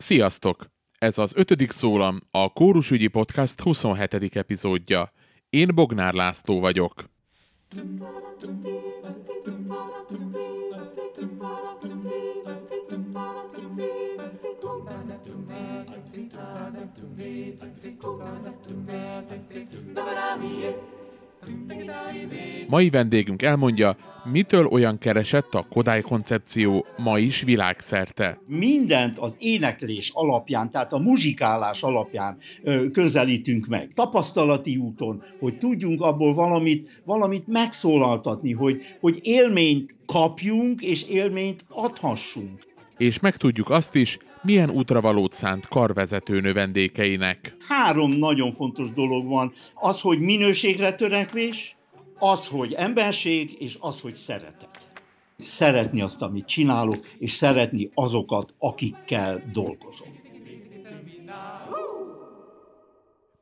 Sziasztok! Ez az ötödik szólam, a Kórusügyi Podcast 27. epizódja. Én Bognár László vagyok. Mai vendégünk elmondja, mitől olyan keresett a Kodály koncepció ma is világszerte. Mindent az éneklés alapján, tehát a muzsikálás alapján közelítünk meg. Tapasztalati úton, hogy tudjunk abból valamit, valamit megszólaltatni, hogy, hogy élményt kapjunk és élményt adhassunk. És megtudjuk azt is, milyen útravalót szánt karvezető növendékeinek. Három nagyon fontos dolog van. Az, hogy minőségre törekvés, az, hogy emberség, és az, hogy szeretet. Szeretni azt, amit csinálok, és szeretni azokat, akikkel dolgozom.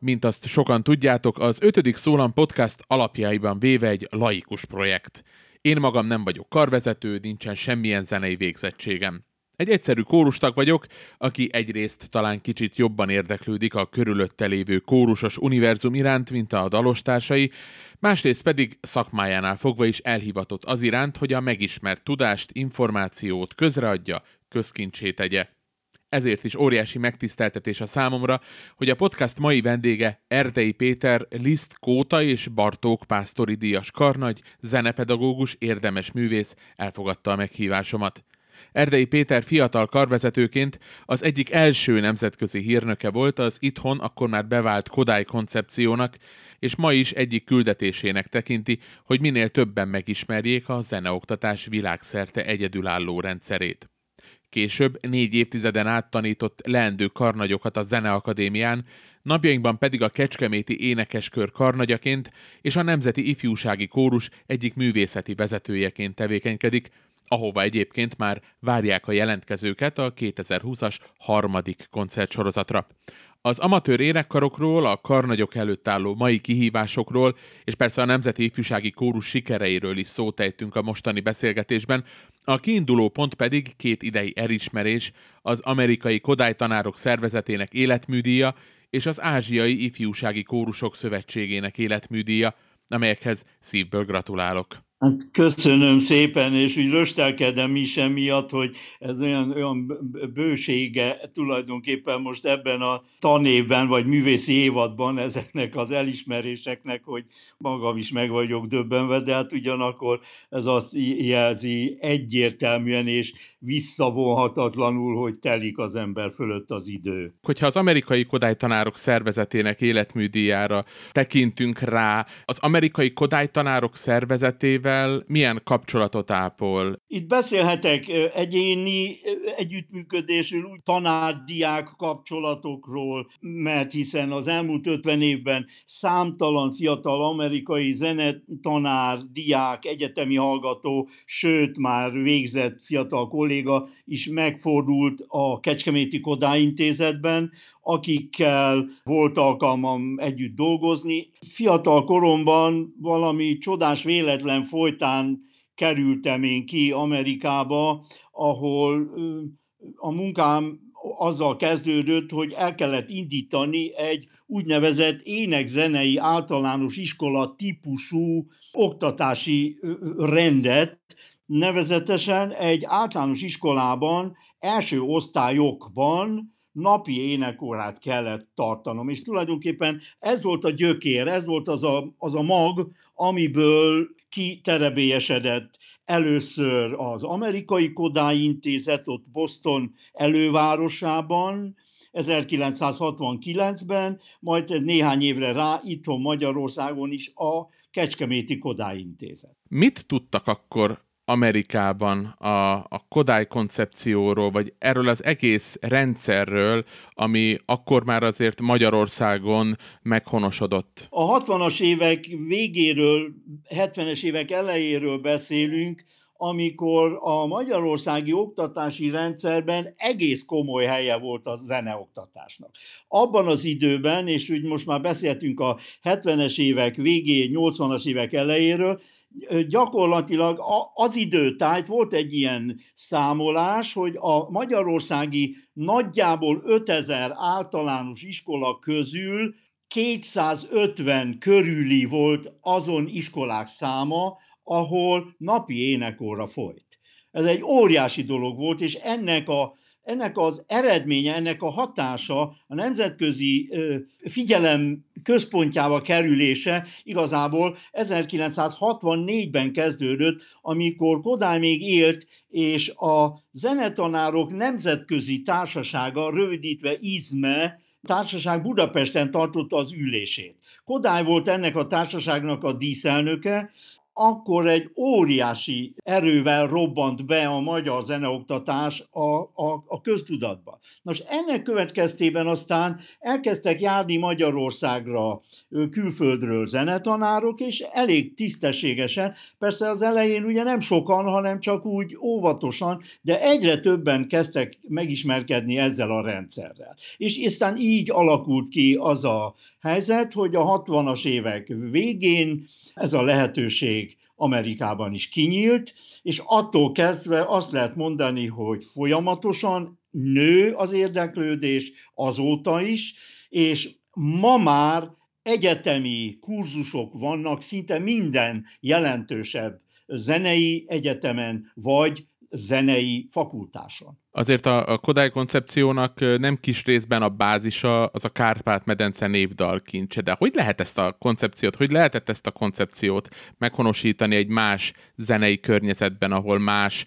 Mint azt sokan tudjátok, az ötödik szólam podcast alapjaiban véve egy laikus projekt. Én magam nem vagyok karvezető, nincsen semmilyen zenei végzettségem. Egy egyszerű kórustag vagyok, aki egyrészt talán kicsit jobban érdeklődik a körülötte lévő kórusos univerzum iránt, mint a dalostársai, másrészt pedig szakmájánál fogva is elhivatott az iránt, hogy a megismert tudást, információt közreadja, közkincsé tegye. Ezért is óriási megtiszteltetés a számomra, hogy a podcast mai vendége Erdei Péter, Liszt Kóta és Bartók Pásztori díjas karnagy, zenepedagógus, érdemes művész elfogadta a meghívásomat. Erdei Péter fiatal karvezetőként az egyik első nemzetközi hírnöke volt az itthon akkor már bevált Kodály koncepciónak, és ma is egyik küldetésének tekinti, hogy minél többen megismerjék a zeneoktatás világszerte egyedülálló rendszerét. Később négy évtizeden át tanított leendő karnagyokat a Zeneakadémián, napjainkban pedig a Kecskeméti Énekeskör karnagyaként és a Nemzeti Ifjúsági Kórus egyik művészeti vezetőjeként tevékenykedik, ahova egyébként már várják a jelentkezőket a 2020-as harmadik koncertsorozatra. Az amatőr énekkarokról, a karnagyok előtt álló mai kihívásokról, és persze a Nemzeti Ifjúsági Kórus sikereiről is szót ejtünk a mostani beszélgetésben, a kiinduló pont pedig két idei elismerés, az amerikai Kodály Tanárok Szervezetének életműdíja és az Ázsiai Ifjúsági Kórusok Szövetségének életműdíja, amelyekhez szívből gratulálok. Hát köszönöm szépen, és úgy röstelkedem is emiatt, hogy ez olyan, olyan bősége tulajdonképpen most ebben a tanévben, vagy művészi évadban ezeknek az elismeréseknek, hogy magam is meg vagyok döbbenve, de hát ugyanakkor ez azt jelzi egyértelműen és visszavonhatatlanul, hogy telik az ember fölött az idő. Hogyha az amerikai Kodály Tanárok Szervezetének életműdíjára tekintünk rá, az amerikai Kodály Tanárok Szervezetével valakivel milyen kapcsolatot ápol? Itt beszélhetek egyéni együttműködésről, úgy tanárdiák kapcsolatokról, mert hiszen az elmúlt 50 évben számtalan fiatal amerikai zenetanár, diák, egyetemi hallgató, sőt már végzett fiatal kolléga is megfordult a Kecskeméti Kodály Intézetben, akikkel volt alkalmam együtt dolgozni. Fiatal koromban valami csodás véletlen folytán kerültem én ki Amerikába, ahol a munkám azzal kezdődött, hogy el kellett indítani egy úgynevezett énekzenei általános iskola típusú oktatási rendet, nevezetesen egy általános iskolában, első osztályokban napi énekórát kellett tartanom, és tulajdonképpen ez volt a gyökér, ez volt az a, az a mag, amiből kiterebélyesedett először az amerikai Kodály Intézet, ott Boston elővárosában, 1969-ben, majd néhány évre rá itthon Magyarországon is a Kecskeméti Kodály Intézet. Mit tudtak akkor Amerikában a, a Kodály koncepcióról, vagy erről az egész rendszerről, ami akkor már azért Magyarországon meghonosodott? A 60-as évek végéről, 70-es évek elejéről beszélünk, amikor a magyarországi oktatási rendszerben egész komoly helye volt a zeneoktatásnak. Abban az időben, és úgy most már beszéltünk a 70-es évek végé, 80-as évek elejéről, gyakorlatilag az időtájt volt egy ilyen számolás, hogy a magyarországi nagyjából 5000 általános iskola közül 250 körüli volt azon iskolák száma, ahol napi énekóra folyt. Ez egy óriási dolog volt, és ennek a ennek az eredménye, ennek a hatása, a nemzetközi figyelem központjába kerülése igazából 1964-ben kezdődött, amikor Kodály még élt, és a zenetanárok nemzetközi társasága, rövidítve IZME, társaság Budapesten tartotta az ülését. Kodály volt ennek a társaságnak a díszelnöke, akkor egy óriási erővel robbant be a magyar zeneoktatás a, a, a köztudatba. Nos, ennek következtében aztán elkezdtek járni Magyarországra külföldről zenetanárok, és elég tisztességesen, persze az elején ugye nem sokan, hanem csak úgy óvatosan, de egyre többen kezdtek megismerkedni ezzel a rendszerrel. És aztán így alakult ki az a helyzet, hogy a 60-as évek végén ez a lehetőség Amerikában is kinyílt, és attól kezdve azt lehet mondani, hogy folyamatosan nő az érdeklődés azóta is, és ma már egyetemi kurzusok vannak szinte minden jelentősebb zenei egyetemen, vagy zenei fakultáson. Azért a, a Kodály koncepciónak nem kis részben a bázisa az a Kárpát-medence névdal kincse, de hogy lehet ezt a koncepciót, hogy lehetett ezt a koncepciót meghonosítani egy más zenei környezetben, ahol más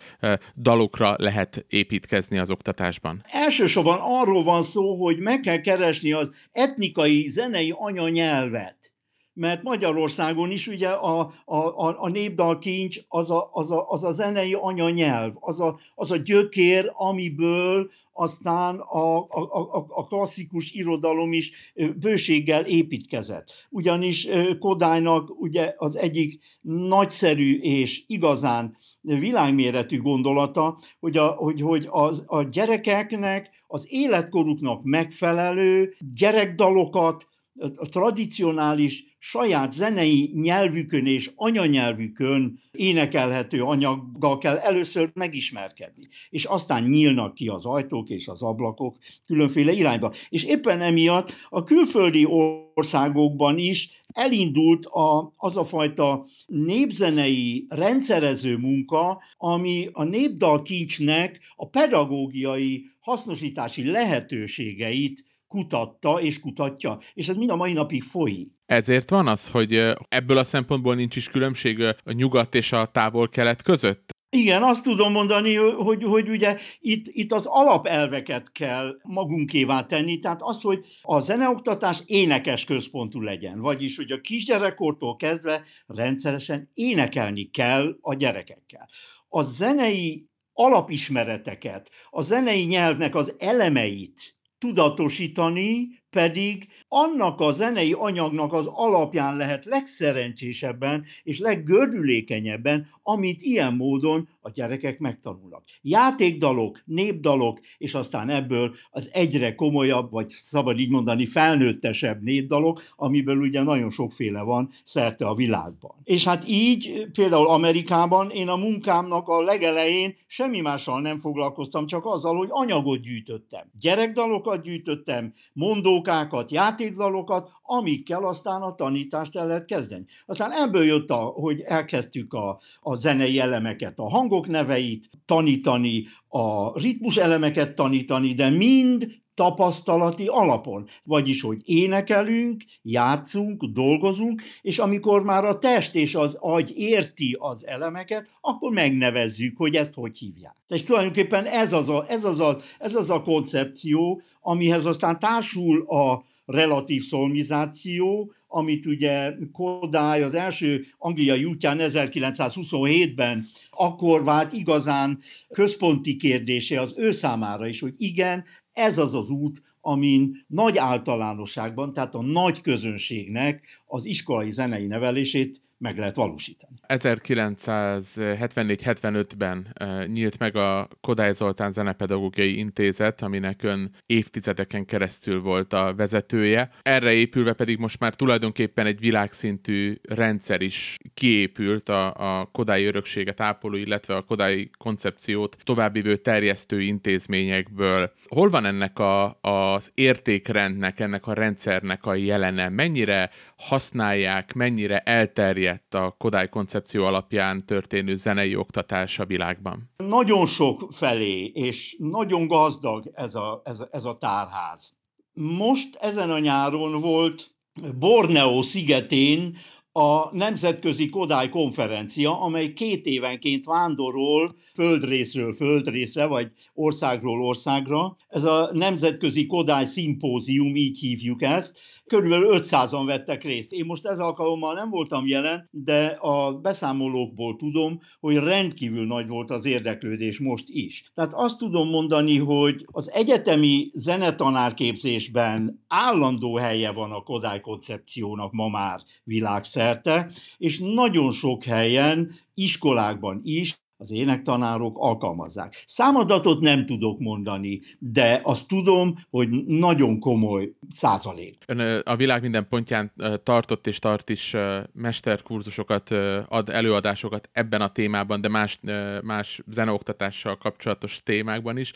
dalokra lehet építkezni az oktatásban? Elsősorban arról van szó, hogy meg kell keresni az etnikai zenei anyanyelvet mert Magyarországon is ugye a, a, a, a népdalkincs az a, az, a, az a zenei anyanyelv, az a, az a gyökér, amiből aztán a, a, a klasszikus irodalom is bőséggel építkezett. Ugyanis Kodálynak ugye az egyik nagyszerű és igazán világméretű gondolata, hogy a, hogy, hogy az, a gyerekeknek az életkoruknak megfelelő gyerekdalokat, a tradicionális saját zenei nyelvükön és anyanyelvükön énekelhető anyaggal kell először megismerkedni. És aztán nyílnak ki az ajtók és az ablakok különféle irányba. És éppen emiatt a külföldi országokban is elindult a, az a fajta népzenei rendszerező munka, ami a népdalkincsnek a pedagógiai hasznosítási lehetőségeit kutatta és kutatja, és ez mind a mai napig folyik. Ezért van az, hogy ebből a szempontból nincs is különbség a nyugat és a távol-kelet között? Igen, azt tudom mondani, hogy, hogy ugye itt, itt az alapelveket kell magunkévá tenni, tehát az, hogy a zeneoktatás énekes központú legyen, vagyis, hogy a kisgyerekkortól kezdve rendszeresen énekelni kell a gyerekekkel. A zenei alapismereteket, a zenei nyelvnek az elemeit tudatosítani, pedig annak a zenei anyagnak az alapján lehet legszerencsésebben és leggördülékenyebben, amit ilyen módon a gyerekek megtanulnak. Játékdalok, népdalok, és aztán ebből az egyre komolyabb, vagy szabad így mondani, felnőttesebb népdalok, amiből ugye nagyon sokféle van szerte a világban. És hát így például Amerikában én a munkámnak a legelején semmi mással nem foglalkoztam, csak azzal, hogy anyagot gyűjtöttem. Gyerekdalokat gyűjtöttem, mondó szókákat, játékdalokat, amikkel aztán a tanítást el lehet kezdeni. Aztán ebből jött, a, hogy elkezdtük a, a zenei elemeket, a hangok neveit tanítani, a ritmus elemeket tanítani, de mind tapasztalati alapon. Vagyis, hogy énekelünk, játszunk, dolgozunk, és amikor már a test és az agy érti az elemeket, akkor megnevezzük, hogy ezt hogy hívják. És tulajdonképpen ez az a, ez az a, ez az a koncepció, amihez aztán társul a relatív szolmizáció, amit ugye Kodály az első angliai útján 1927-ben akkor vált igazán központi kérdése az ő számára is, hogy igen, ez az az út, amin nagy általánosságban, tehát a nagy közönségnek az iskolai zenei nevelését meg lehet valósítani. 1974-75-ben nyílt meg a Kodály Zoltán Zenepedagógiai Intézet, aminek ön évtizedeken keresztül volt a vezetője. Erre épülve pedig most már tulajdonképpen egy világszintű rendszer is kiépült a, a Kodály örökséget ápoló, illetve a Kodály koncepciót továbbivő terjesztő intézményekből. Hol van ennek a, az értékrendnek, ennek a rendszernek a jelene? Mennyire használják, mennyire elterjedt a Kodály koncepció alapján történő zenei oktatás a világban? Nagyon sok felé, és nagyon gazdag ez a, ez ez a tárház. Most ezen a nyáron volt Borneo szigetén a Nemzetközi Kodály konferencia, amely két évenként vándorol földrészről földrészre, vagy országról országra. Ez a Nemzetközi Kodály szimpózium, így hívjuk ezt. Körülbelül 500-an vettek részt. Én most ez alkalommal nem voltam jelen, de a beszámolókból tudom, hogy rendkívül nagy volt az érdeklődés most is. Tehát azt tudom mondani, hogy az egyetemi zenetanárképzésben állandó helye van a Kodály koncepciónak ma már világszerte szerte, és nagyon sok helyen, iskolákban is az énektanárok alkalmazzák. Számadatot nem tudok mondani, de azt tudom, hogy nagyon komoly százalék. Ön a világ minden pontján tartott és tart is mesterkurzusokat, ad előadásokat ebben a témában, de más, más zeneoktatással kapcsolatos témákban is.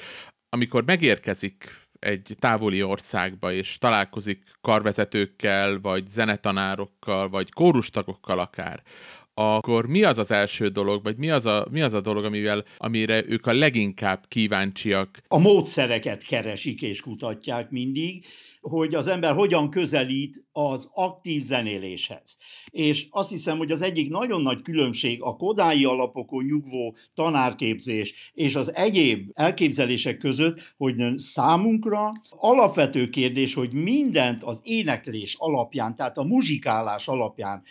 Amikor megérkezik egy távoli országba, és találkozik karvezetőkkel, vagy zenetanárokkal, vagy kórustagokkal akár, akkor mi az az első dolog, vagy mi az a, mi az a dolog, amivel, amire ők a leginkább kíváncsiak? A módszereket keresik és kutatják mindig, hogy az ember hogyan közelít az aktív zenéléshez. És azt hiszem, hogy az egyik nagyon nagy különbség a kodályi alapokon nyugvó tanárképzés és az egyéb elképzelések között, hogy számunkra alapvető kérdés, hogy mindent az éneklés alapján, tehát a muzsikálás alapján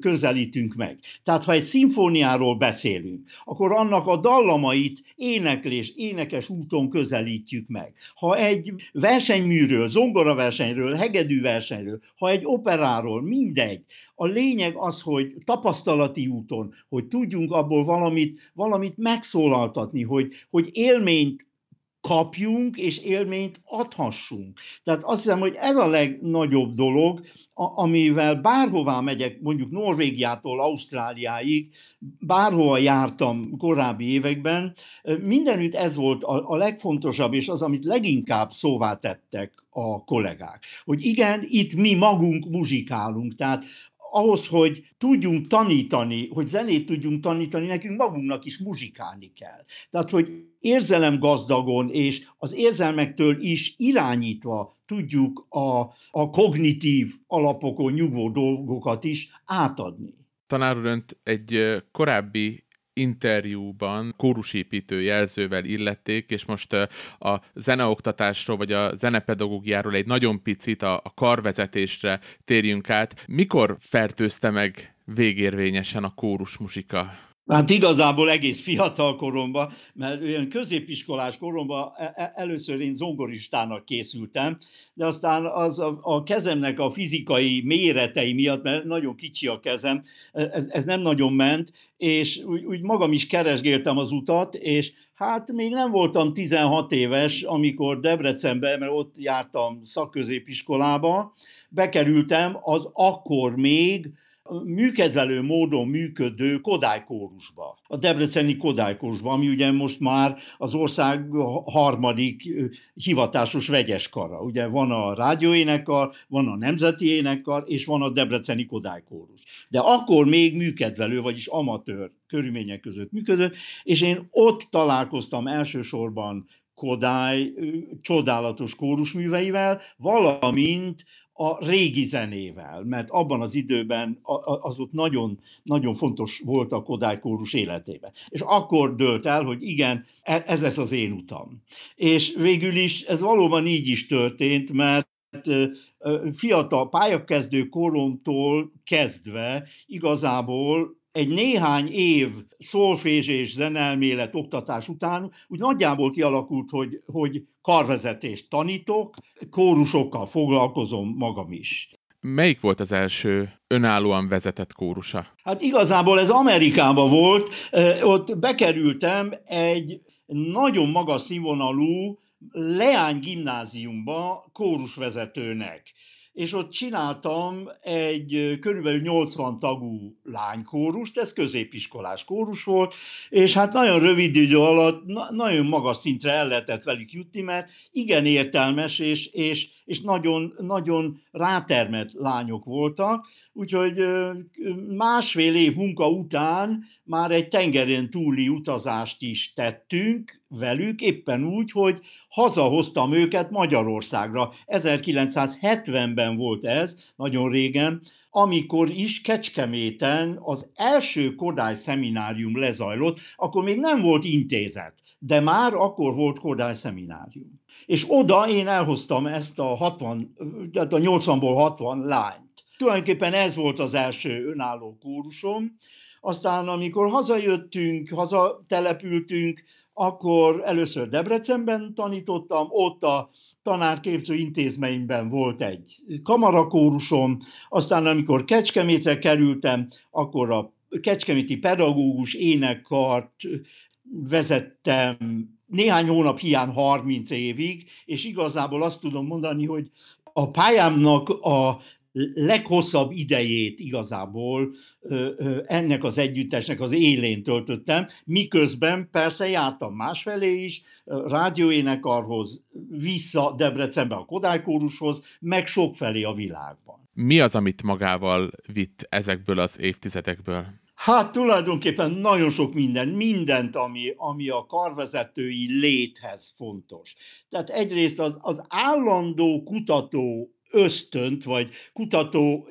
közelítünk meg. Tehát ha egy szimfóniáról beszélünk, akkor annak a dallamait éneklés, énekes úton közelítjük meg. Ha egy versenyműről, zongora versenyről, hegedű versenyről, ha egy operáról, mindegy. A lényeg az, hogy tapasztalati úton, hogy tudjunk abból valamit, valamit megszólaltatni, hogy, hogy élményt kapjunk, és élményt adhassunk. Tehát azt hiszem, hogy ez a legnagyobb dolog, amivel bárhová megyek, mondjuk Norvégiától Ausztráliáig, bárhova jártam korábbi években, mindenütt ez volt a, a legfontosabb, és az, amit leginkább szóvá tettek a kollégák. Hogy igen, itt mi magunk muzsikálunk, tehát ahhoz, hogy tudjunk tanítani, hogy zenét tudjunk tanítani, nekünk magunknak is muzsikálni kell. Tehát, hogy érzelem gazdagon és az érzelmektől is irányítva tudjuk a, a kognitív alapokon nyugvó dolgokat is átadni. Tanár egy korábbi interjúban kórusépítő jelzővel illették, és most a zeneoktatásról, vagy a zenepedagógiáról egy nagyon picit a, a karvezetésre térjünk át. Mikor fertőzte meg végérvényesen a kórusmusika? Hát igazából egész fiatal koromban, mert olyan középiskolás koromban e, e, először én zongoristának készültem, de aztán az a, a kezemnek a fizikai méretei miatt, mert nagyon kicsi a kezem, e, ez, ez nem nagyon ment, és úgy, úgy magam is keresgéltem az utat, és hát még nem voltam 16 éves, amikor Debrecenbe, mert ott jártam szakközépiskolába, bekerültem az akkor még műkedvelő módon működő Kodály kórusba, a Debreceni Kodály kórusba, ami ugye most már az ország harmadik hivatásos vegyes kara. Ugye van a rádióénekkar, van a nemzeti énekkar, és van a Debreceni Kodály kórus. De akkor még műkedvelő, vagyis amatőr körülmények között működött, és én ott találkoztam elsősorban Kodály csodálatos kórusműveivel, valamint a régi zenével, mert abban az időben az ott nagyon, nagyon fontos volt a Kodály kórus életében. És akkor dőlt el, hogy igen, e, ez lesz az én utam. És végül is ez valóban így is történt, mert fiatal pályakezdő koromtól kezdve igazából egy néhány év szolfés és zenelmélet oktatás után úgy nagyjából kialakult, hogy, hogy karvezetést tanítok, kórusokkal foglalkozom magam is. melyik volt az első önállóan vezetett kórusa? Hát igazából ez Amerikában volt, ott bekerültem egy nagyon magas színvonalú leány gimnáziumba kórusvezetőnek és ott csináltam egy körülbelül 80 tagú lánykórust, ez középiskolás kórus volt, és hát nagyon rövid idő alatt na- nagyon magas szintre el lehetett velük jutni, mert igen értelmes és, és, és nagyon, nagyon rátermett lányok voltak, úgyhogy másfél év munka után már egy tengeren túli utazást is tettünk velük, éppen úgy, hogy hazahoztam őket Magyarországra. 1970-ben volt ez, nagyon régen, amikor is Kecskeméten az első Kodály szeminárium lezajlott, akkor még nem volt intézet, de már akkor volt Kodály szeminárium. És oda én elhoztam ezt a 60, a 80-ból 60 lányt. Tulajdonképpen ez volt az első önálló kórusom. Aztán, amikor hazajöttünk, hazatelepültünk, akkor először Debrecenben tanítottam, ott a tanárképző intézményben volt egy kamarakórusom, aztán amikor Kecskemétre kerültem, akkor a Kecskeméti pedagógus énekkart vezettem néhány hónap hiány 30 évig, és igazából azt tudom mondani, hogy a pályámnak a leghosszabb idejét igazából ennek az együttesnek az élén töltöttem, miközben persze jártam másfelé is, rádióénekarhoz, vissza Debrecenbe a Kodály kórushoz, meg sokfelé a világban. Mi az, amit magával vitt ezekből az évtizedekből? Hát tulajdonképpen nagyon sok minden, mindent, ami, ami a karvezetői léthez fontos. Tehát egyrészt az, az állandó kutató ösztönt, vagy kutató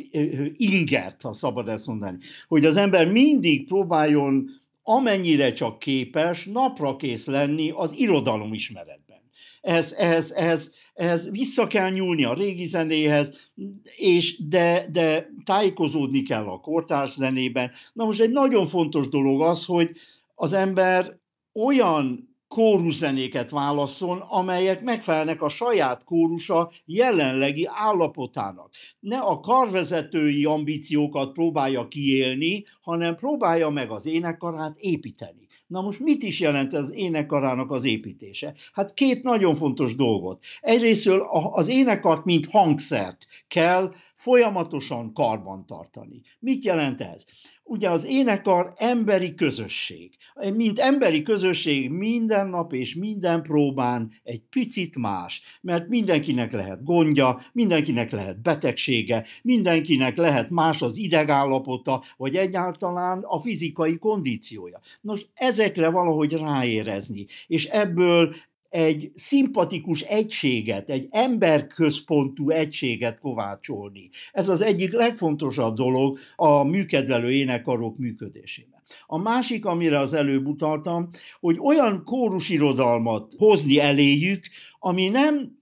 ingert, ha szabad ezt mondani, hogy az ember mindig próbáljon amennyire csak képes napra kész lenni az irodalom ismeretben. Ez, ez, ez, ez vissza kell nyúlni a régi zenéhez, és de, de tájékozódni kell a kortárs zenében. Na most egy nagyon fontos dolog az, hogy az ember olyan kóruszenéket válasszon, amelyek megfelelnek a saját kórusa jelenlegi állapotának. Ne a karvezetői ambíciókat próbálja kiélni, hanem próbálja meg az énekkarát építeni. Na most mit is jelent az énekkarának az építése? Hát két nagyon fontos dolgot. Egyrésztől az énekart, mint hangszert kell folyamatosan karban tartani. Mit jelent ez? Ugye az énekar emberi közösség. Mint emberi közösség minden nap és minden próbán egy picit más, mert mindenkinek lehet gondja, mindenkinek lehet betegsége, mindenkinek lehet más az idegállapota, vagy egyáltalán a fizikai kondíciója. Nos, ezekre valahogy ráérezni, és ebből egy szimpatikus egységet, egy emberközpontú egységet kovácsolni. Ez az egyik legfontosabb dolog a műkedvelő énekarok működésében. A másik, amire az előbb utaltam, hogy olyan kórusirodalmat hozni eléjük, ami nem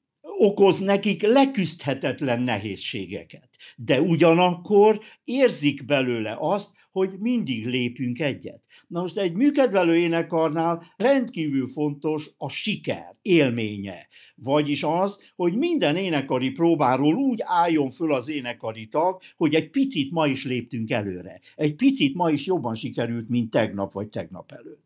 okoz nekik leküzdhetetlen nehézségeket. De ugyanakkor érzik belőle azt, hogy mindig lépünk egyet. Na most egy műkedvelő énekarnál rendkívül fontos a siker élménye. Vagyis az, hogy minden énekari próbáról úgy álljon föl az énekari tag, hogy egy picit ma is léptünk előre. Egy picit ma is jobban sikerült, mint tegnap vagy tegnap előtt.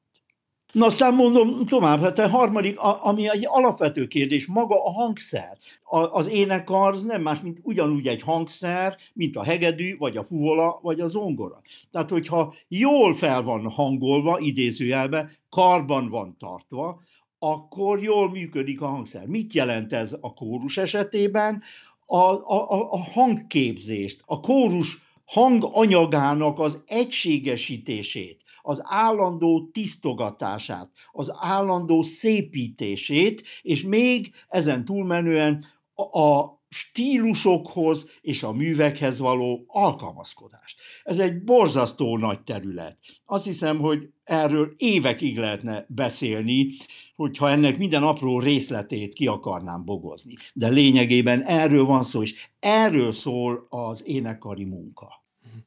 Na aztán mondom tovább, hát a harmadik, ami egy alapvető kérdés, maga a hangszer. A, az énekar az nem más, mint ugyanúgy egy hangszer, mint a hegedű, vagy a fuvola, vagy a zongora. Tehát, hogyha jól fel van hangolva, idézőjelben, karban van tartva, akkor jól működik a hangszer. Mit jelent ez a kórus esetében? A, a, a hangképzést, a kórus hanganyagának az egységesítését, az állandó tisztogatását, az állandó szépítését, és még ezen túlmenően a, stílusokhoz és a művekhez való alkalmazkodást. Ez egy borzasztó nagy terület. Azt hiszem, hogy erről évekig lehetne beszélni, hogyha ennek minden apró részletét ki akarnám bogozni. De lényegében erről van szó, és erről szól az énekkari munka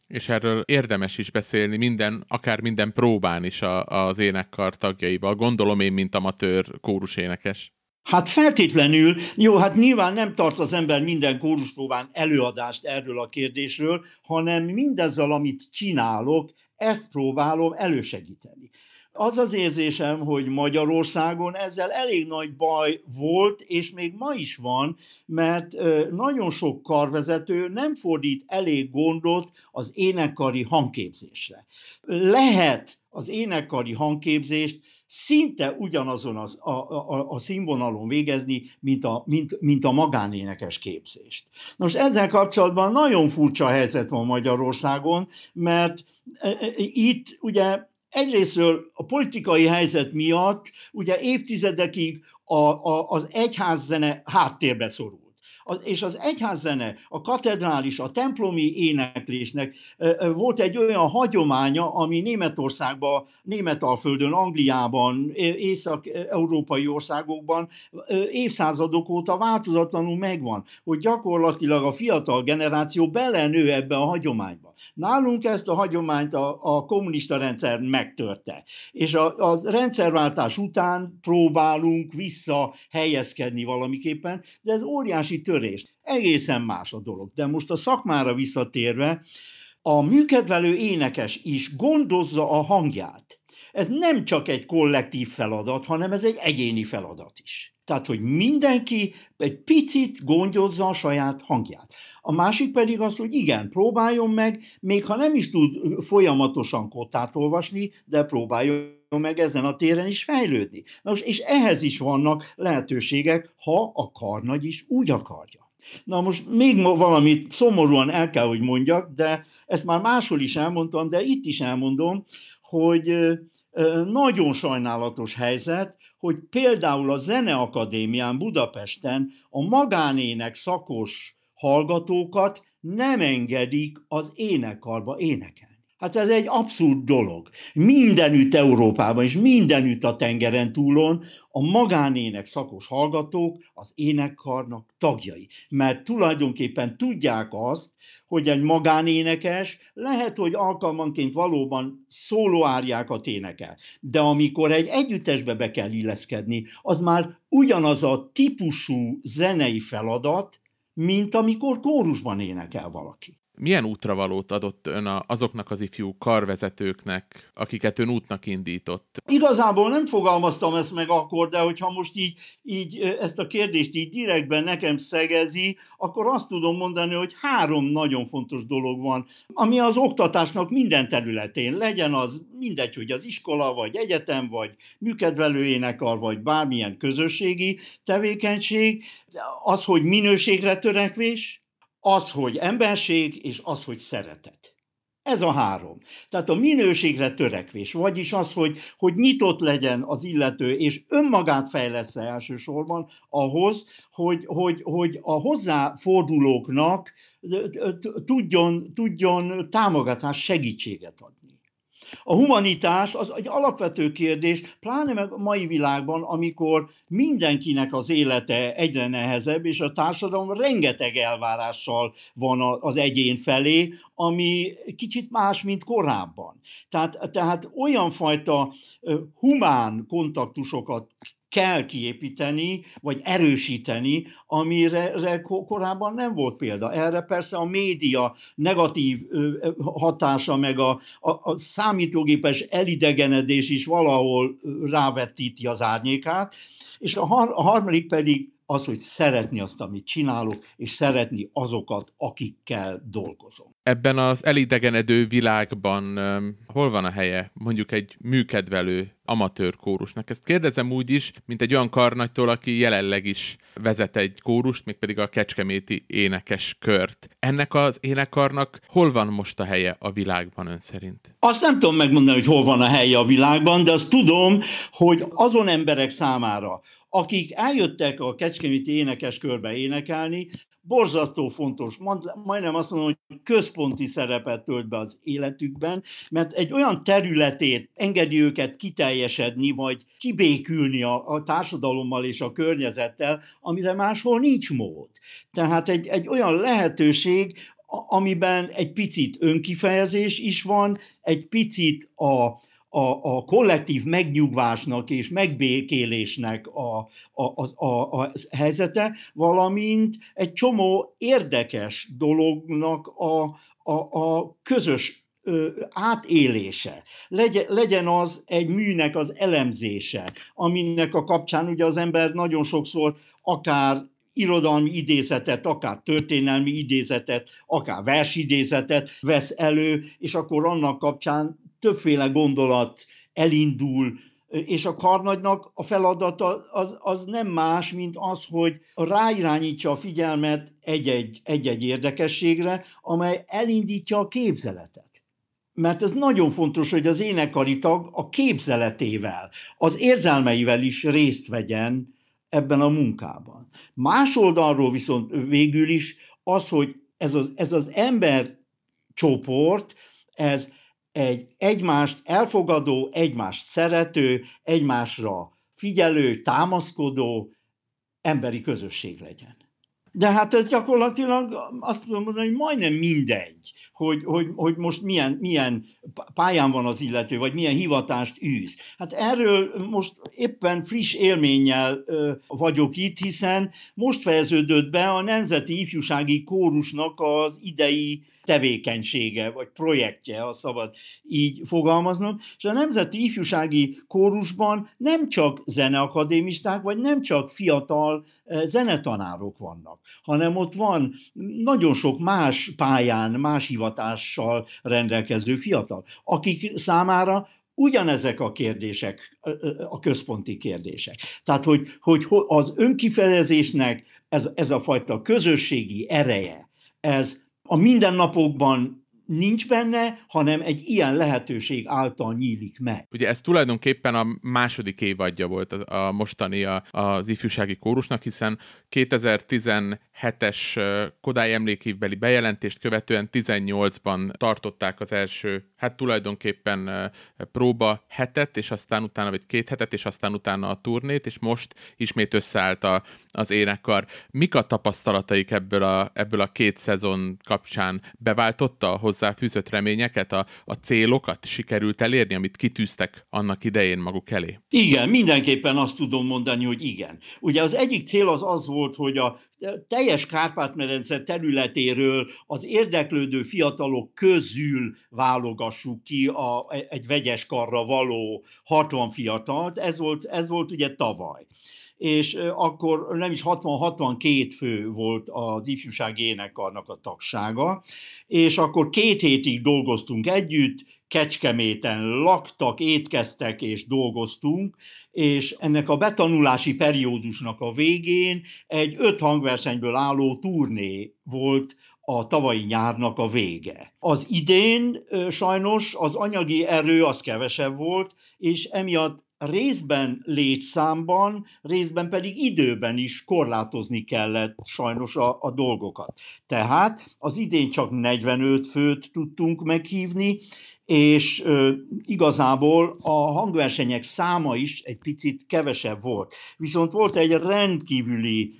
és erről érdemes is beszélni minden, akár minden próbán is a, az énekkar tagjaival. Gondolom én, mint amatőr kórusénekes. Hát feltétlenül, jó, hát nyilván nem tart az ember minden kóruspróbán előadást erről a kérdésről, hanem mindezzel, amit csinálok, ezt próbálom elősegíteni. Az az érzésem, hogy Magyarországon ezzel elég nagy baj volt, és még ma is van, mert nagyon sok karvezető nem fordít elég gondot az énekkari hangképzésre. Lehet az énekkari hangképzést szinte ugyanazon az, a, a, a színvonalon végezni, mint a, mint, mint a magánénekes képzést. Nos, ezzel kapcsolatban nagyon furcsa helyzet van Magyarországon, mert itt ugye egyrésztről a politikai helyzet miatt ugye évtizedekig a, a, az egyházzene háttérbe szorult és az egyházzene, a katedrális, a templomi éneklésnek volt egy olyan hagyománya, ami Németországban, Németalföldön, Angliában, észak-európai országokban évszázadok óta változatlanul megvan, hogy gyakorlatilag a fiatal generáció belenő ebbe a hagyományba. Nálunk ezt a hagyományt a, a kommunista rendszer megtörte. És a, a rendszerváltás után próbálunk visszahelyezkedni valamiképpen, de ez óriási törést. Egészen más a dolog. De most a szakmára visszatérve, a műkedvelő énekes is gondozza a hangját. Ez nem csak egy kollektív feladat, hanem ez egy egyéni feladat is. Tehát, hogy mindenki egy picit gondozza a saját hangját. A másik pedig az, hogy igen, próbáljon meg, még ha nem is tud folyamatosan kotát olvasni, de próbáljon meg ezen a téren is fejlődni. Na most, és ehhez is vannak lehetőségek, ha a karnagy is úgy akarja. Na most még valamit szomorúan el kell, hogy mondjak, de ezt már máshol is elmondtam, de itt is elmondom, hogy nagyon sajnálatos helyzet, hogy például a Zeneakadémián Budapesten a magánének szakos hallgatókat nem engedik az énekarba énekelni. Hát ez egy abszurd dolog. Mindenütt Európában és mindenütt a tengeren túlon a magánének szakos hallgatók az énekkarnak tagjai. Mert tulajdonképpen tudják azt, hogy egy magánénekes lehet, hogy alkalmanként valóban szólóárjákat énekel. De amikor egy együttesbe be kell illeszkedni, az már ugyanaz a típusú zenei feladat, mint amikor kórusban énekel valaki milyen útravalót adott ön azoknak az ifjú karvezetőknek, akiket ön útnak indított? Igazából nem fogalmaztam ezt meg akkor, de hogyha most így, így ezt a kérdést így direktben nekem szegezi, akkor azt tudom mondani, hogy három nagyon fontos dolog van, ami az oktatásnak minden területén, legyen az mindegy, hogy az iskola, vagy egyetem, vagy műkedvelő énekar, vagy bármilyen közösségi tevékenység, az, hogy minőségre törekvés, az, hogy emberség, és az, hogy szeretet. Ez a három. Tehát a minőségre törekvés, vagyis az, hogy, hogy nyitott legyen az illető, és önmagát fejlesz elsősorban ahhoz, hogy, hogy, hogy a hozzáfordulóknak tudjon, tudjon támogatás, segítséget adni. A humanitás az egy alapvető kérdés, pláne a mai világban, amikor mindenkinek az élete egyre nehezebb, és a társadalom rengeteg elvárással van az egyén felé, ami kicsit más, mint korábban. Tehát, tehát olyan fajta humán kontaktusokat kell kiépíteni, vagy erősíteni, amire korábban nem volt példa. Erre persze a média negatív hatása, meg a, a, a számítógépes elidegenedés is valahol rávetíti az árnyékát, és a, har, a harmadik pedig az, hogy szeretni azt, amit csinálok, és szeretni azokat, akikkel dolgozom. Ebben az elidegenedő világban um, hol van a helye mondjuk egy műkedvelő amatőr kórusnak? Ezt kérdezem úgy is, mint egy olyan karnagytól, aki jelenleg is vezet egy kórust, mégpedig a Kecskeméti énekes kört. Ennek az énekarnak hol van most a helye a világban ön szerint? Azt nem tudom megmondani, hogy hol van a helye a világban, de azt tudom, hogy azon emberek számára, akik eljöttek a Kecskeméti énekes körbe énekelni, borzasztó fontos, majdnem azt mondom, hogy központi szerepet tölt be az életükben, mert egy olyan területét engedi őket kiteljesedni, vagy kibékülni a, a társadalommal és a környezettel, amire máshol nincs mód. Tehát egy, egy olyan lehetőség, amiben egy picit önkifejezés is van, egy picit a, a, a kollektív megnyugvásnak és megbékélésnek a, a, a, a, a helyzete, valamint egy csomó érdekes dolognak a, a, a közös átélése, legyen, legyen az egy műnek az elemzése, aminek a kapcsán ugye az ember nagyon sokszor akár irodalmi idézetet, akár történelmi idézetet, akár versidézetet vesz elő, és akkor annak kapcsán többféle gondolat elindul, és a karnagynak a feladata az, az nem más, mint az, hogy ráirányítsa a figyelmet egy-egy, egy-egy érdekességre, amely elindítja a képzeletet mert ez nagyon fontos, hogy az énekari tag a képzeletével, az érzelmeivel is részt vegyen ebben a munkában. Más oldalról viszont végül is az, hogy ez az, ez az ember csoport, ez egy egymást elfogadó, egymást szerető, egymásra figyelő, támaszkodó emberi közösség legyen. De hát ez gyakorlatilag azt tudom mondani, hogy majdnem mindegy, hogy, hogy, hogy most milyen, milyen pályán van az illető, vagy milyen hivatást űz. Hát erről most éppen friss élménnyel ö, vagyok itt, hiszen most fejeződött be a Nemzeti Ifjúsági Kórusnak az idei tevékenysége, vagy projektje, ha szabad így fogalmaznom, és a Nemzeti Ifjúsági Kórusban nem csak zeneakadémisták, vagy nem csak fiatal eh, zenetanárok vannak, hanem ott van nagyon sok más pályán, más hivatással rendelkező fiatal, akik számára ugyanezek a kérdések a központi kérdések. Tehát, hogy, hogy az önkifejezésnek ez, ez a fajta közösségi ereje, ez a mindennapokban nincs benne, hanem egy ilyen lehetőség által nyílik meg. Ugye ez tulajdonképpen a második évadja volt a, a mostani a, az ifjúsági kórusnak, hiszen 2017-es Kodály emlékívbeli bejelentést követően 18-ban tartották az első, hát tulajdonképpen próba hetet, és aztán utána, vagy két hetet, és aztán utána a turnét, és most ismét összeállt a, az énekkar. Mik a tapasztalataik ebből a, ebből a két szezon kapcsán? Beváltotta a hozzáfűzött reményeket, a, a célokat sikerült elérni, amit kitűztek annak idején maguk elé? Igen, mindenképpen azt tudom mondani, hogy igen. Ugye az egyik cél az az volt, hogy a teljes Kárpát-medence területéről az érdeklődő fiatalok közül válogassuk ki a, egy vegyes karra való 60 fiatalt. Ez volt, ez volt ugye tavaly. És akkor nem is 60-62 fő volt az ifjúsági énekarnak a tagsága, és akkor két hétig dolgoztunk együtt, Kecskeméten laktak, étkeztek és dolgoztunk, és ennek a betanulási periódusnak a végén egy öt hangversenyből álló turné volt a tavalyi nyárnak a vége. Az idén sajnos az anyagi erő az kevesebb volt, és emiatt részben létszámban, részben pedig időben is korlátozni kellett sajnos a, a dolgokat. Tehát az idén csak 45 főt tudtunk meghívni, és ö, igazából a hangversenyek száma is egy picit kevesebb volt. Viszont volt egy rendkívüli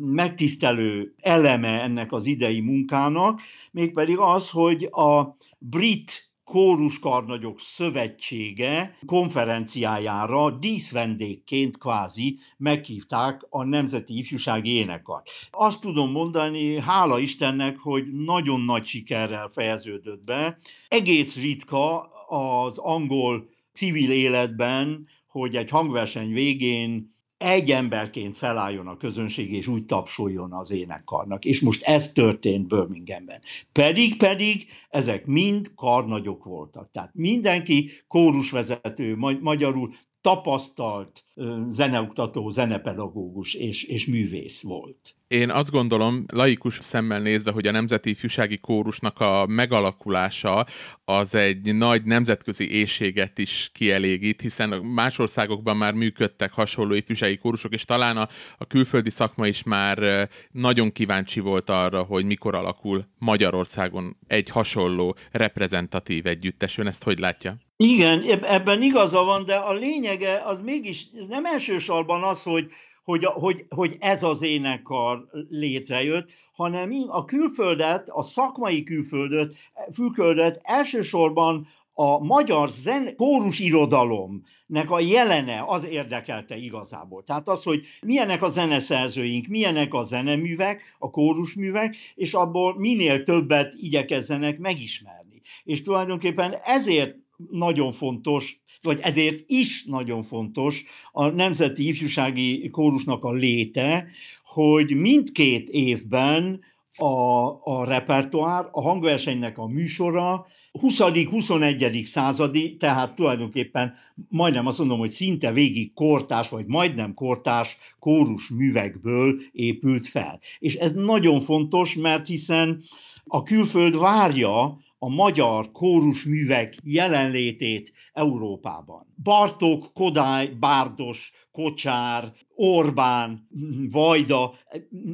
megtisztelő eleme ennek az idei munkának, mégpedig az, hogy a brit Kóruskarnagyok Szövetsége konferenciájára díszvendégként kvázi meghívták a Nemzeti Ifjúsági Énekart. Azt tudom mondani, hála Istennek, hogy nagyon nagy sikerrel fejeződött be. Egész ritka az angol civil életben, hogy egy hangverseny végén egy emberként felálljon a közönség, és úgy tapsoljon az énekkarnak. És most ez történt Birminghamben. Pedig, pedig ezek mind karnagyok voltak. Tehát mindenki kórusvezető, magyarul tapasztalt zeneoktató, zenepedagógus és, és művész volt. Én azt gondolom, laikus szemmel nézve, hogy a Nemzeti Ifjúsági Kórusnak a megalakulása az egy nagy nemzetközi éjséget is kielégít, hiszen más országokban már működtek hasonló ifjúsági kórusok, és talán a, a külföldi szakma is már nagyon kíváncsi volt arra, hogy mikor alakul Magyarországon egy hasonló reprezentatív együttes. Ön ezt hogy látja? Igen, ebben igaza van, de a lényege az mégis, ez nem elsősorban az, hogy hogy, hogy, hogy ez az énekkar létrejött, hanem a külföldet, a szakmai külföldet, külföldet elsősorban a magyar zen kórus irodalomnak a jelene az érdekelte igazából. Tehát az, hogy milyenek a zeneszerzőink, milyenek a zeneművek, a kórusművek, és abból minél többet igyekezzenek megismerni. És tulajdonképpen ezért nagyon fontos, vagy ezért is nagyon fontos a Nemzeti Ifjúsági Kórusnak a léte, hogy mindkét évben a, a repertoár, a hangversenynek a műsora 20.-21. századi, tehát tulajdonképpen majdnem azt mondom, hogy szinte végig kortás, vagy majdnem kortás kórus művekből épült fel. És ez nagyon fontos, mert hiszen a külföld várja a magyar kórusművek jelenlétét Európában. Bartók, Kodály, Bárdos, Kocsár, Orbán, Vajda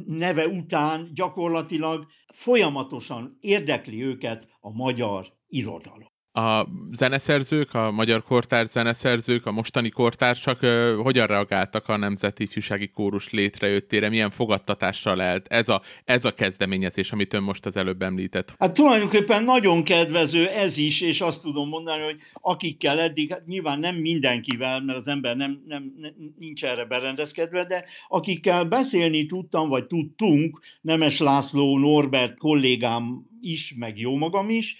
neve után gyakorlatilag folyamatosan érdekli őket a magyar irodalom a zeneszerzők, a magyar kortárs zeneszerzők, a mostani kortársak uh, hogyan reagáltak a Nemzeti Ifjúsági Kórus létrejöttére, milyen fogadtatással lehet ez a, ez a kezdeményezés, amit ön most az előbb említett? Hát tulajdonképpen nagyon kedvező ez is, és azt tudom mondani, hogy akikkel eddig, hát nyilván nem mindenkivel, mert az ember nem, nem, nem nincs erre berendezkedve, de akikkel beszélni tudtam, vagy tudtunk, Nemes László, Norbert kollégám is, meg jó magam is,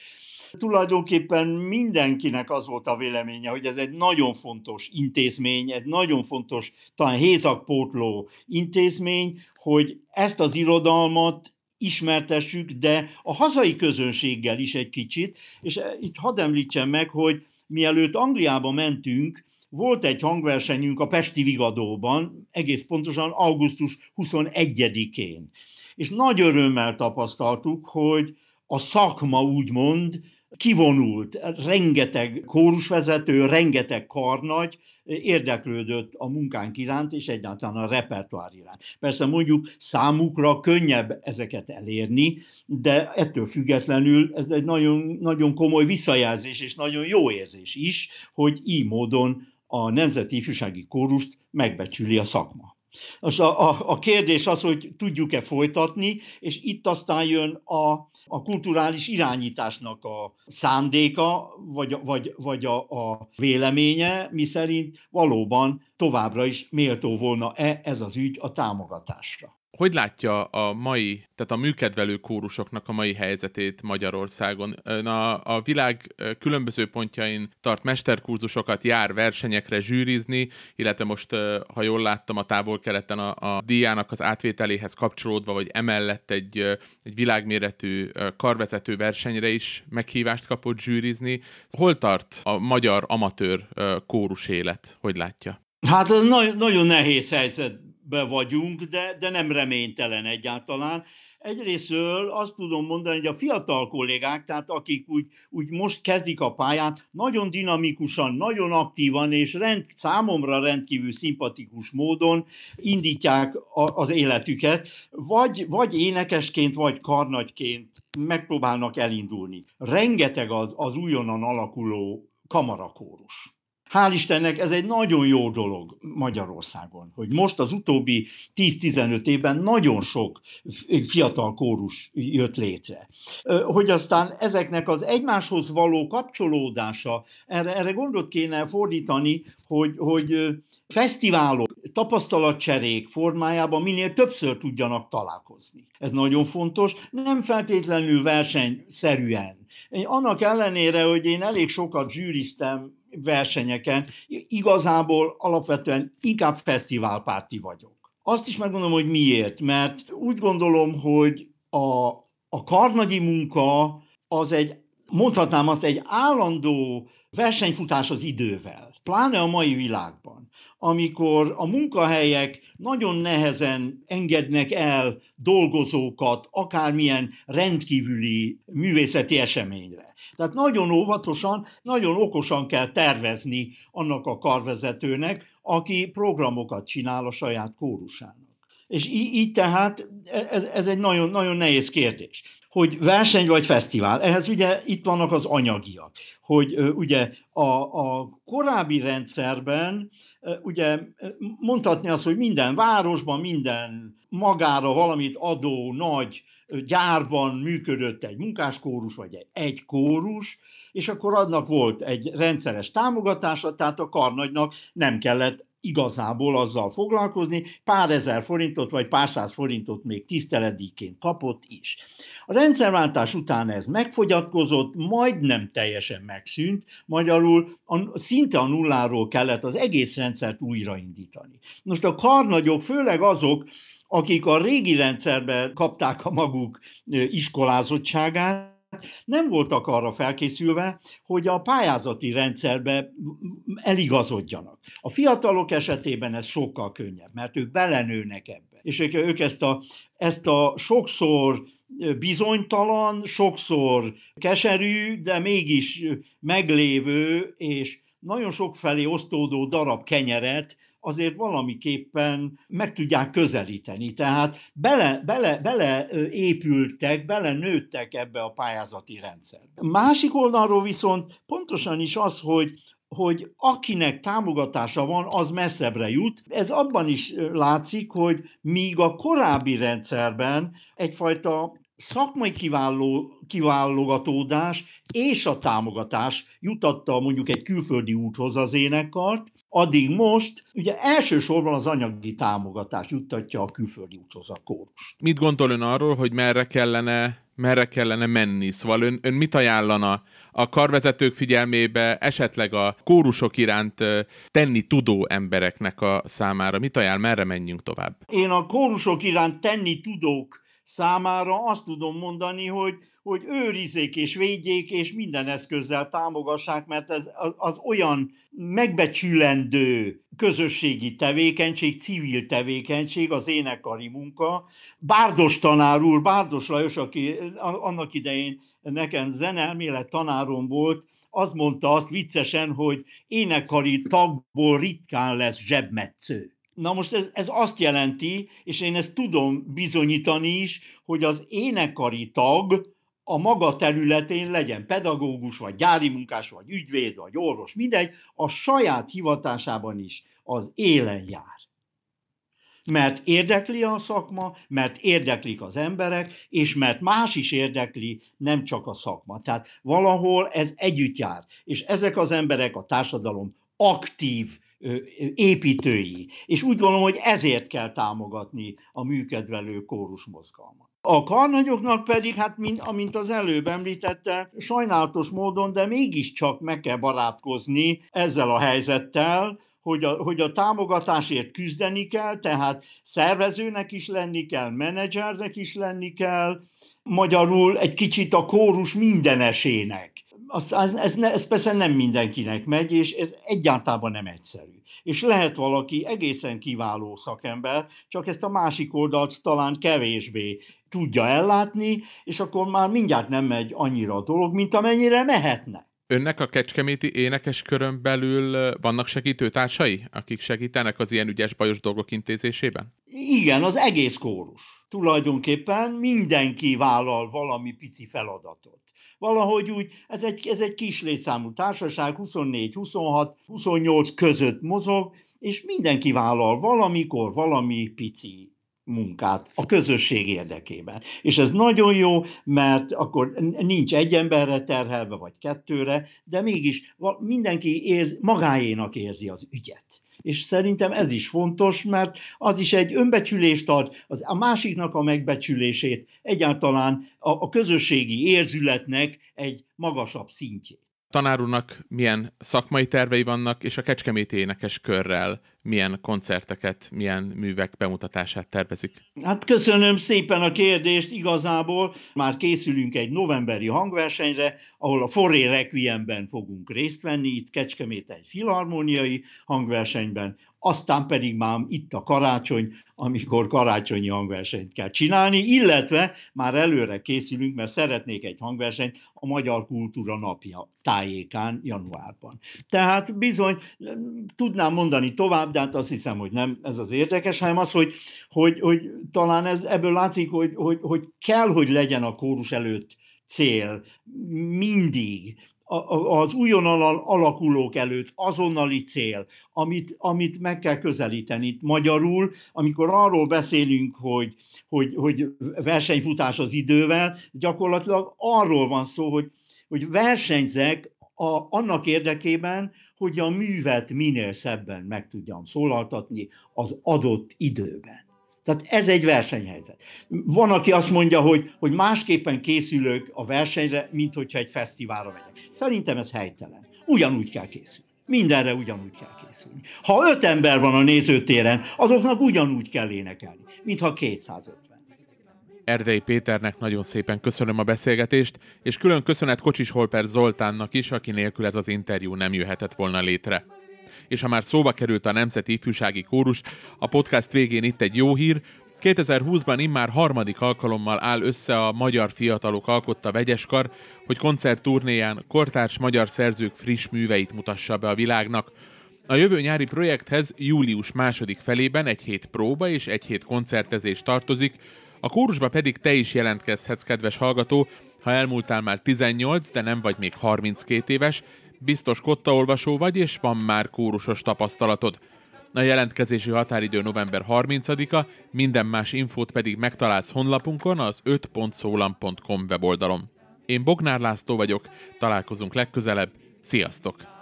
Tulajdonképpen mindenkinek az volt a véleménye, hogy ez egy nagyon fontos intézmény, egy nagyon fontos, talán hézakpótló intézmény, hogy ezt az irodalmat ismertessük, de a hazai közönséggel is egy kicsit, és itt hadd említsem meg, hogy mielőtt Angliába mentünk, volt egy hangversenyünk a Pesti Vigadóban, egész pontosan augusztus 21-én. És nagy örömmel tapasztaltuk, hogy a szakma úgymond kivonult, rengeteg kórusvezető, rengeteg karnagy érdeklődött a munkánk iránt, és egyáltalán a repertoár iránt. Persze mondjuk számukra könnyebb ezeket elérni, de ettől függetlenül ez egy nagyon, nagyon komoly visszajelzés, és nagyon jó érzés is, hogy így módon a Nemzeti Ifjúsági Kórust megbecsüli a szakma. Most a, a, a kérdés az, hogy tudjuk-e folytatni, és itt aztán jön a, a kulturális irányításnak a szándéka, vagy, vagy, vagy a, a véleménye, miszerint valóban továbbra is méltó volna-e ez az ügy a támogatásra hogy látja a mai, tehát a műkedvelő kórusoknak a mai helyzetét Magyarországon? A, a világ különböző pontjain tart mesterkurzusokat, jár versenyekre zsűrizni, illetve most, ha jól láttam, a távol-keleten a, a díjának az átvételéhez kapcsolódva, vagy emellett egy, egy világméretű karvezető versenyre is meghívást kapott zsűrizni. Hol tart a magyar amatőr kórus élet? Hogy látja? Hát nagyon, nagyon nehéz helyzet be vagyunk, de, de nem reménytelen egyáltalán. Egyrésztől azt tudom mondani, hogy a fiatal kollégák, tehát akik úgy, úgy most kezdik a pályát, nagyon dinamikusan, nagyon aktívan és rend, számomra rendkívül szimpatikus módon indítják a, az életüket, vagy, vagy énekesként, vagy karnagyként megpróbálnak elindulni. Rengeteg az, az újonnan alakuló kamarakórus. Hál' Istennek ez egy nagyon jó dolog Magyarországon, hogy most az utóbbi 10-15 évben nagyon sok fiatal kórus jött létre. Hogy aztán ezeknek az egymáshoz való kapcsolódása, erre, erre gondot kéne fordítani, hogy, hogy fesztiválok, tapasztalatcserék formájában minél többször tudjanak találkozni. Ez nagyon fontos, nem feltétlenül versenyszerűen. Annak ellenére, hogy én elég sokat zsűriztem versenyeken, igazából alapvetően inkább fesztiválpárti vagyok. Azt is megmondom, hogy miért, mert úgy gondolom, hogy a, a karnagyi munka az egy, mondhatnám azt, egy állandó versenyfutás az idővel, pláne a mai világban, amikor a munkahelyek nagyon nehezen engednek el dolgozókat akármilyen rendkívüli művészeti eseményre. Tehát nagyon óvatosan, nagyon okosan kell tervezni annak a karvezetőnek, aki programokat csinál a saját kórusának. És így, így tehát ez, ez egy nagyon, nagyon nehéz kérdés. Hogy verseny vagy fesztivál. Ehhez ugye itt vannak az anyagiak, hogy ugye a, a korábbi rendszerben ugye mondhatni azt, hogy minden városban, minden magára valamit adó nagy gyárban működött egy munkáskórus, vagy egy, egy kórus, és akkor adnak volt egy rendszeres támogatása, tehát a karnagynak nem kellett igazából azzal foglalkozni, pár ezer forintot vagy pár száz forintot még tiszteletdíjként kapott is. A rendszerváltás után ez megfogyatkozott, majdnem teljesen megszűnt, magyarul a, szinte a nulláról kellett az egész rendszert újraindítani. Most a karnagyok, főleg azok, akik a régi rendszerben kapták a maguk iskolázottságát, nem voltak arra felkészülve, hogy a pályázati rendszerbe eligazodjanak. A fiatalok esetében ez sokkal könnyebb, mert ők belenőnek ebbe. És ők, ők ezt, a, ezt a sokszor bizonytalan, sokszor keserű, de mégis meglévő és nagyon sok felé osztódó darab kenyeret azért valamiképpen meg tudják közelíteni. Tehát bele, bele, bele épültek, bele nőttek ebbe a pályázati rendszerbe. Másik oldalról viszont pontosan is az, hogy hogy akinek támogatása van, az messzebbre jut. Ez abban is látszik, hogy míg a korábbi rendszerben egyfajta szakmai kiváló, kiválogatódás és a támogatás jutatta mondjuk egy külföldi úthoz az énekkart, addig most ugye elsősorban az anyagi támogatás juttatja a külföldi úthoz a kórus. Mit gondol ön arról, hogy merre kellene merre kellene menni? Szóval ön, ön mit ajánlana a karvezetők figyelmébe, esetleg a kórusok iránt tenni tudó embereknek a számára? Mit ajánl, merre menjünk tovább? Én a kórusok iránt tenni tudók számára azt tudom mondani, hogy, hogy őrizzék és védjék, és minden eszközzel támogassák, mert ez az, az olyan megbecsülendő közösségi tevékenység, civil tevékenység, az énekari munka. Bárdos tanár úr, Bárdos Lajos, aki annak idején nekem zenelmélet tanárom volt, az mondta azt viccesen, hogy énekari tagból ritkán lesz zsebmetsző. Na most ez, ez azt jelenti, és én ezt tudom bizonyítani is, hogy az énekari tag a maga területén legyen pedagógus, vagy gyári munkás, vagy ügyvéd, vagy orvos, mindegy, a saját hivatásában is az élen jár. Mert érdekli a szakma, mert érdeklik az emberek, és mert más is érdekli, nem csak a szakma. Tehát valahol ez együtt jár. És ezek az emberek a társadalom aktív építői. És úgy gondolom, hogy ezért kell támogatni a műkedvelő kórus mozgalmat. A karnagyoknak pedig, hát mint, amint az előbb említette, sajnálatos módon, de mégiscsak meg kell barátkozni ezzel a helyzettel, hogy a, hogy a támogatásért küzdeni kell, tehát szervezőnek is lenni kell, menedzsernek is lenni kell, magyarul egy kicsit a kórus mindenesének az, ez, ez, ez persze nem mindenkinek megy, és ez egyáltalán nem egyszerű. És lehet valaki egészen kiváló szakember, csak ezt a másik oldalt talán kevésbé tudja ellátni, és akkor már mindjárt nem megy annyira a dolog, mint amennyire mehetne. Önnek a kecskeméti énekes körön belül vannak segítőtársai, akik segítenek az ilyen ügyes bajos dolgok intézésében? Igen, az egész kórus. Tulajdonképpen mindenki vállal valami pici feladatot valahogy úgy, ez egy, ez egy kis létszámú társaság, 24, 26, 28 között mozog, és mindenki vállal valamikor valami pici munkát a közösség érdekében. És ez nagyon jó, mert akkor nincs egy emberre terhelve, vagy kettőre, de mégis mindenki érz, magáénak érzi az ügyet és szerintem ez is fontos, mert az is egy önbecsülést ad, az a másiknak a megbecsülését, egyáltalán a, a közösségi érzületnek egy magasabb szintjét. Tanárúnak milyen szakmai tervei vannak, és a Kecskeméti énekes körrel milyen koncerteket, milyen művek bemutatását tervezik? Hát köszönöm szépen a kérdést, igazából már készülünk egy novemberi hangversenyre, ahol a Forré Requiemben fogunk részt venni, itt Kecskemét egy filharmóniai hangversenyben, aztán pedig már itt a karácsony, amikor karácsonyi hangversenyt kell csinálni, illetve már előre készülünk, mert szeretnék egy hangversenyt a Magyar Kultúra Napja tájékán januárban. Tehát bizony tudnám mondani tovább, de hát azt hiszem, hogy nem ez az érdekes, hanem az, hogy, hogy, hogy talán ez, ebből látszik, hogy, hogy, hogy kell, hogy legyen a kórus előtt cél mindig, az újonnan alakulók előtt azonnali cél, amit, amit meg kell közelíteni. Magyarul, amikor arról beszélünk, hogy, hogy, hogy versenyfutás az idővel, gyakorlatilag arról van szó, hogy, hogy versenyzek a, annak érdekében, hogy a művet minél szebben meg tudjam szólaltatni az adott időben. Tehát ez egy versenyhelyzet. Van, aki azt mondja, hogy, hogy másképpen készülök a versenyre, mint hogyha egy fesztiválra megyek. Szerintem ez helytelen. Ugyanúgy kell készülni. Mindenre ugyanúgy kell készülni. Ha öt ember van a nézőtéren, azoknak ugyanúgy kell énekelni, mintha 250. Erdei Péternek nagyon szépen köszönöm a beszélgetést, és külön köszönet Kocsis Holper Zoltánnak is, aki nélkül ez az interjú nem jöhetett volna létre és ha már szóba került a Nemzeti Ifjúsági Kórus, a podcast végén itt egy jó hír, 2020-ban immár harmadik alkalommal áll össze a Magyar Fiatalok Alkotta Vegyeskar, hogy koncertturnéján kortárs magyar szerzők friss műveit mutassa be a világnak. A jövő nyári projekthez július második felében egy hét próba és egy hét koncertezés tartozik, a kórusba pedig te is jelentkezhetsz, kedves hallgató, ha elmúltál már 18, de nem vagy még 32 éves, biztos kottaolvasó vagy, és van már kórusos tapasztalatod. A jelentkezési határidő november 30-a, minden más infót pedig megtalálsz honlapunkon az 5.szólam.com weboldalon. Én Bognár László vagyok, találkozunk legközelebb, sziasztok!